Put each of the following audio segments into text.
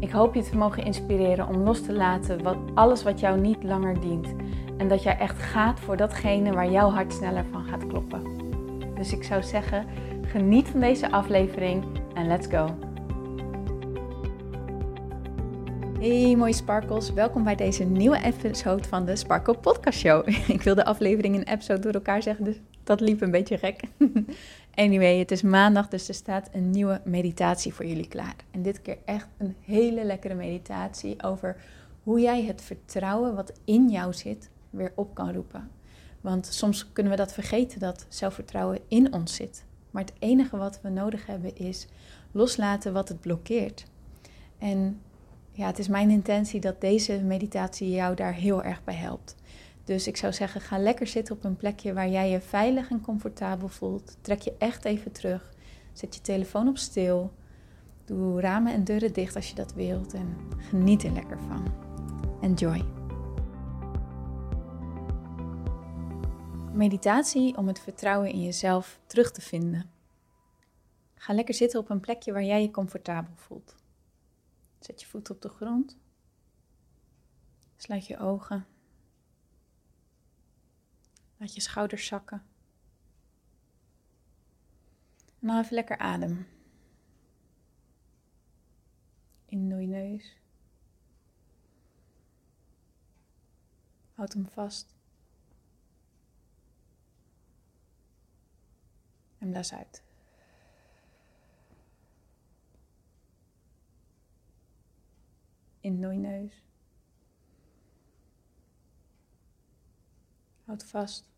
Ik hoop je te mogen inspireren om los te laten wat, alles wat jou niet langer dient. En dat jij echt gaat voor datgene waar jouw hart sneller van gaat kloppen. Dus ik zou zeggen, geniet van deze aflevering en let's go. Hey mooie sparkles, welkom bij deze nieuwe episode van de Sparkle Podcast Show. Ik wil de aflevering en episode door elkaar zeggen, dus dat liep een beetje gek. Anyway, het is maandag, dus er staat een nieuwe meditatie voor jullie klaar. En dit keer echt een hele lekkere meditatie over hoe jij het vertrouwen wat in jou zit weer op kan roepen. Want soms kunnen we dat vergeten dat zelfvertrouwen in ons zit. Maar het enige wat we nodig hebben is loslaten wat het blokkeert. En ja, het is mijn intentie dat deze meditatie jou daar heel erg bij helpt. Dus ik zou zeggen, ga lekker zitten op een plekje waar jij je veilig en comfortabel voelt. Trek je echt even terug. Zet je telefoon op stil. Doe ramen en deuren dicht als je dat wilt. En geniet er lekker van. Enjoy. Meditatie om het vertrouwen in jezelf terug te vinden. Ga lekker zitten op een plekje waar jij je comfortabel voelt. Zet je voet op de grond. Sluit je ogen. Laat je schouders zakken. En dan even lekker adem. In door je neus. Houd hem vast. En blaas uit. In door je neus. Houd vast.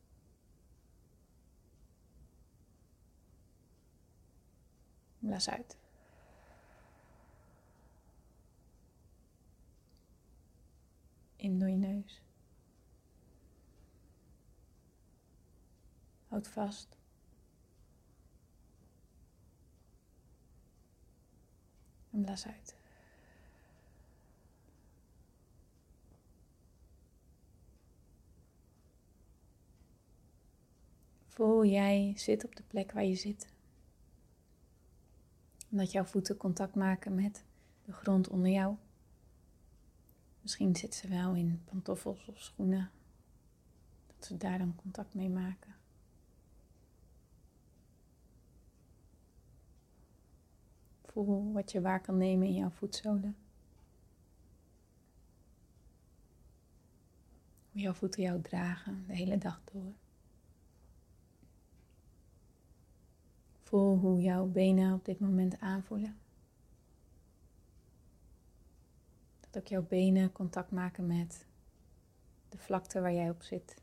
Blaas uit. In door je neus. Houd vast. En blaas uit. Voel jij zit op de plek waar je zit. Dat jouw voeten contact maken met de grond onder jou. Misschien zit ze wel in pantoffels of schoenen. Dat ze daar dan contact mee maken. Voel wat je waar kan nemen in jouw voetzolen. Hoe jouw voeten jou dragen de hele dag door. Voel hoe jouw benen op dit moment aanvoelen. Dat ook jouw benen contact maken met de vlakte waar jij op zit.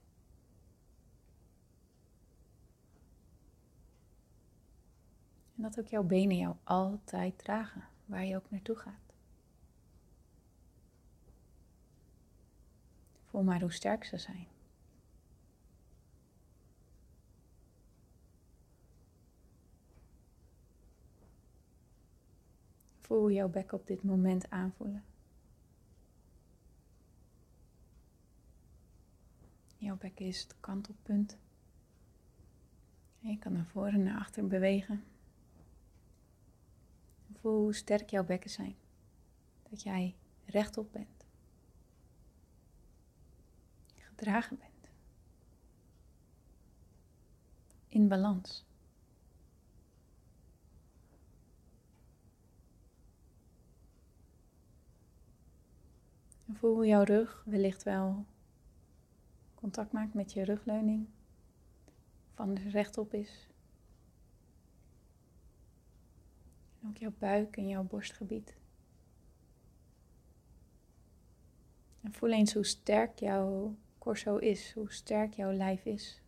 En dat ook jouw benen jou altijd dragen, waar je ook naartoe gaat. Voel maar hoe sterk ze zijn. Voel jouw bek op dit moment aanvoelen. Jouw bek is het kantelpunt. En je kan naar voren en naar achter bewegen. Voel hoe sterk jouw bekken zijn. Dat jij rechtop bent. Gedragen bent. In balans. En voel hoe jouw rug wellicht wel contact maakt met je rugleuning. Of anders rechtop is. En ook jouw buik en jouw borstgebied. En voel eens hoe sterk jouw corso is, hoe sterk jouw lijf is.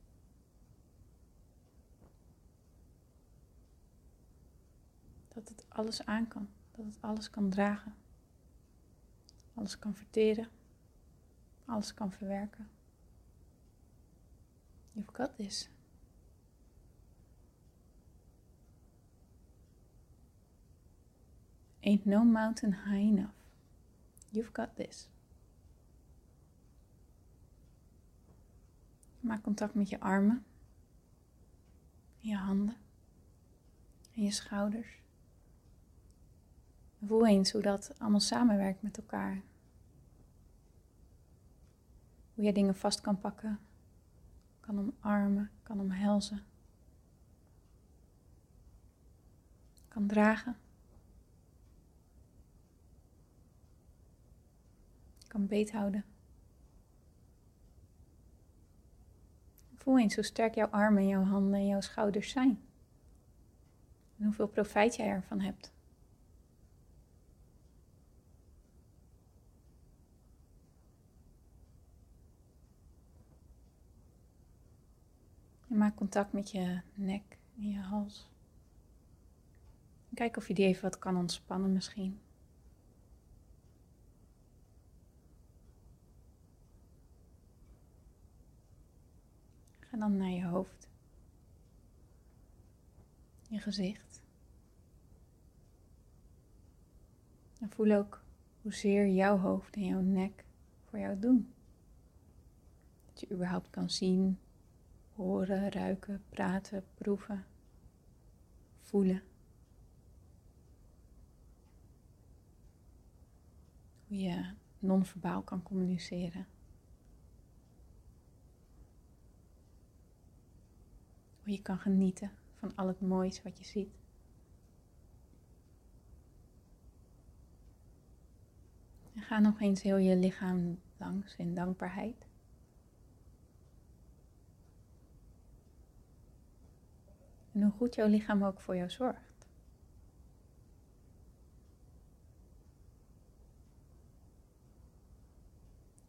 Dat het alles aan kan, dat het alles kan dragen. Alles kan verteren, alles kan verwerken. You've got this. Ain't no mountain high enough. You've got this. Maak contact met je armen, je handen en je schouders. Voel eens hoe dat allemaal samenwerkt met elkaar. Hoe je dingen vast kan pakken, kan omarmen, kan omhelzen, kan dragen. kan beethouden. Voel eens hoe sterk jouw armen, jouw handen en jouw schouders zijn. En hoeveel profijt jij ervan hebt. Maak contact met je nek en je hals. kijk of je die even wat kan ontspannen misschien. Ga dan naar je hoofd, je gezicht. En voel ook hoezeer jouw hoofd en jouw nek voor jou doen. Dat je überhaupt kan zien, horen, ruiken, praten, proeven, voelen. Hoe je non-verbaal kan communiceren. Hoe je kan genieten van al het moois wat je ziet. En ga nog eens heel je lichaam langs in dankbaarheid. En hoe goed jouw lichaam ook voor jou zorgt.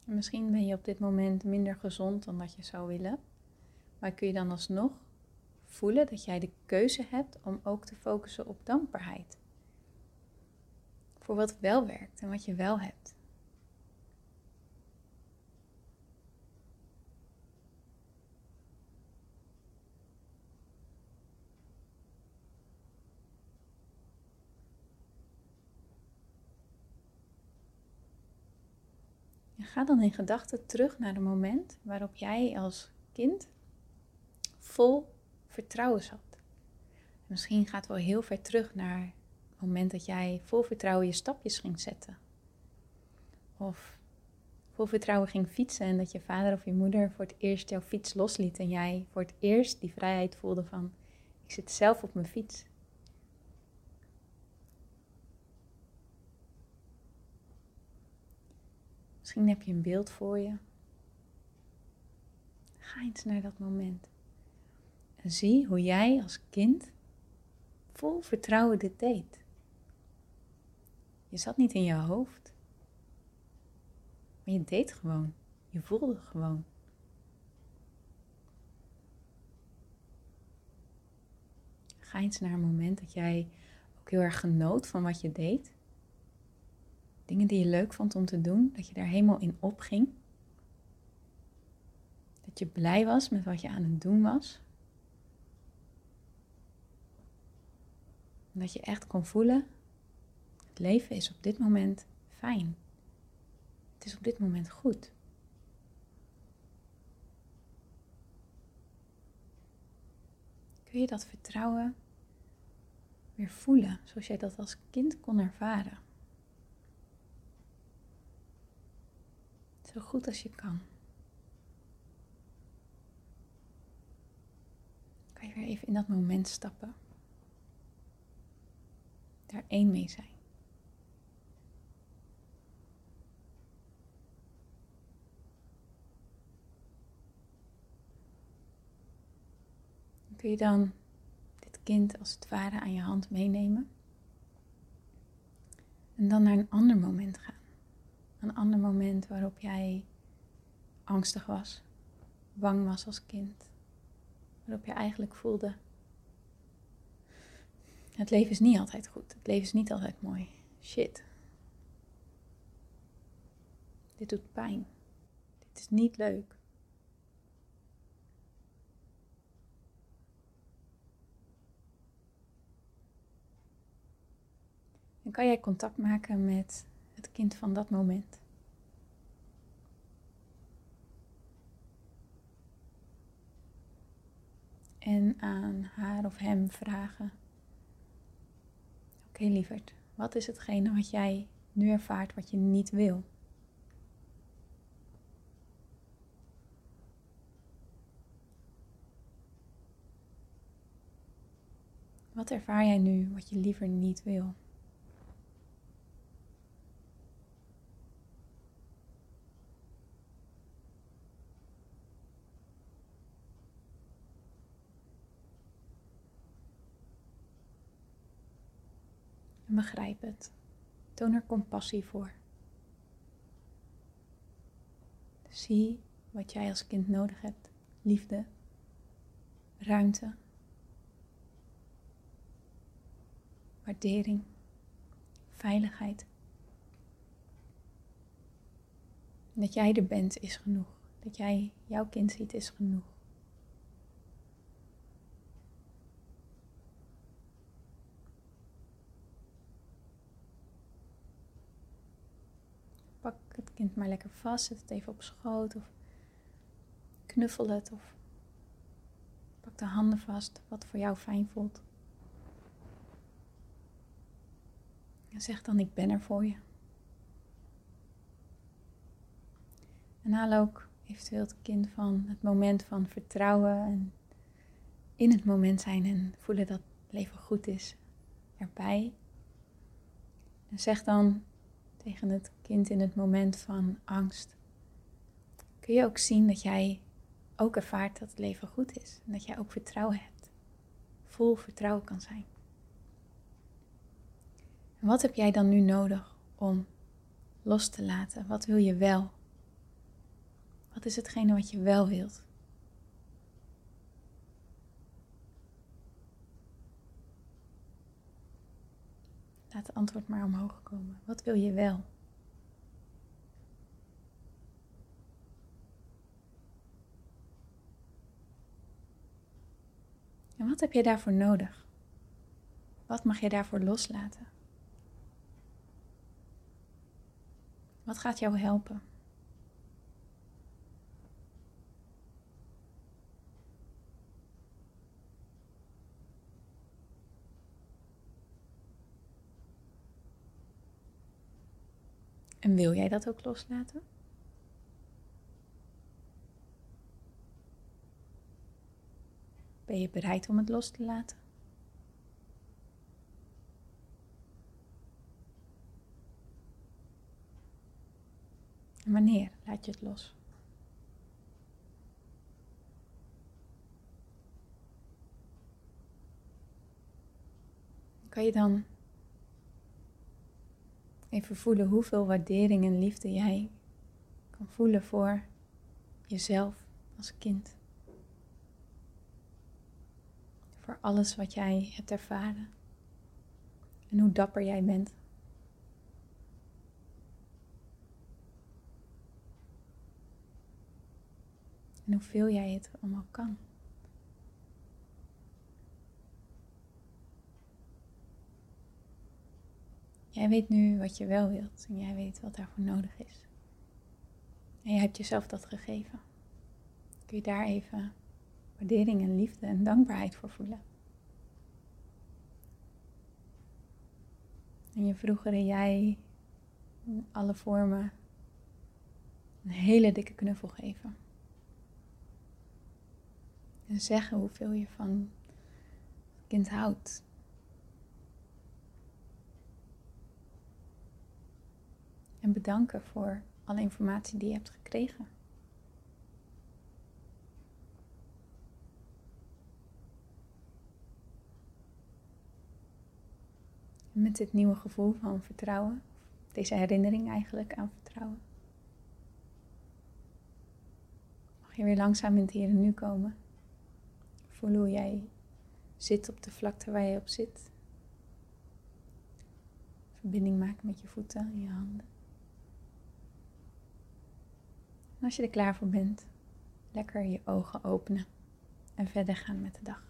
En misschien ben je op dit moment minder gezond dan dat je zou willen. Maar kun je dan alsnog voelen dat jij de keuze hebt om ook te focussen op dankbaarheid. Voor wat wel werkt en wat je wel hebt. Ga dan in gedachten terug naar het moment waarop jij als kind vol vertrouwen zat. Misschien gaat het wel heel ver terug naar het moment dat jij vol vertrouwen je stapjes ging zetten. Of vol vertrouwen ging fietsen en dat je vader of je moeder voor het eerst jouw fiets losliet en jij voor het eerst die vrijheid voelde van ik zit zelf op mijn fiets. Misschien heb je een beeld voor je. Ga eens naar dat moment. En zie hoe jij als kind vol vertrouwen dit deed. Je zat niet in je hoofd, maar je deed gewoon. Je voelde gewoon. Ga eens naar een moment dat jij ook heel erg genoot van wat je deed. Dingen die je leuk vond om te doen, dat je daar helemaal in opging. Dat je blij was met wat je aan het doen was. dat je echt kon voelen, het leven is op dit moment fijn. Het is op dit moment goed. Kun je dat vertrouwen weer voelen zoals jij dat als kind kon ervaren? Zo goed als je kan. Kan je weer even in dat moment stappen daar één mee zijn. Kun je dan dit kind als het ware aan je hand meenemen? En dan naar een ander moment gaan. Een ander moment waarop jij angstig was, bang was als kind. Waarop je eigenlijk voelde, het leven is niet altijd goed. Het leven is niet altijd mooi. Shit. Dit doet pijn. Dit is niet leuk. En kan jij contact maken met het kind van dat moment? En aan haar of hem vragen: Oké, lieverd, wat is hetgene wat jij nu ervaart wat je niet wil? Wat ervaar jij nu wat je liever niet wil? Begrijp het. Toon er compassie voor. Zie wat jij als kind nodig hebt: liefde, ruimte, waardering, veiligheid. dat jij er bent is genoeg. Dat jij jouw kind ziet is genoeg. Pak het kind maar lekker vast, zet het even op schoot of knuffel het of pak de handen vast, wat voor jou fijn voelt. En zeg dan, ik ben er voor je. En haal ook eventueel het kind van het moment van vertrouwen en in het moment zijn en voelen dat het leven goed is erbij. En zeg dan tegen het kind in het moment van angst, kun je ook zien dat jij ook ervaart dat het leven goed is en dat jij ook vertrouwen hebt. Vol vertrouwen kan zijn. En wat heb jij dan nu nodig om los te laten? Wat wil je wel? Wat is hetgene wat je wel wilt? Laat het antwoord maar omhoog komen. Wat wil je wel? En wat heb je daarvoor nodig? Wat mag je daarvoor loslaten? Wat gaat jou helpen? En wil jij dat ook loslaten? Ben je bereid om het los te laten? En wanneer laat je het los? Kan je dan even voelen hoeveel waardering en liefde jij kan voelen voor jezelf als kind? Alles wat jij hebt ervaren en hoe dapper jij bent. En hoeveel jij het allemaal kan. Jij weet nu wat je wel wilt en jij weet wat daarvoor nodig is. En je hebt jezelf dat gegeven. Kun je daar even waardering en liefde en dankbaarheid voor voelen. En je vroegere jij in alle vormen een hele dikke knuffel geven. En zeggen hoeveel je van het kind houdt. En bedanken voor alle informatie die je hebt gekregen. Met dit nieuwe gevoel van vertrouwen, deze herinnering eigenlijk aan vertrouwen, mag je weer langzaam in het hier en nu komen. Voel hoe jij zit op de vlakte waar je op zit. Verbinding maken met je voeten en je handen. En als je er klaar voor bent, lekker je ogen openen en verder gaan met de dag.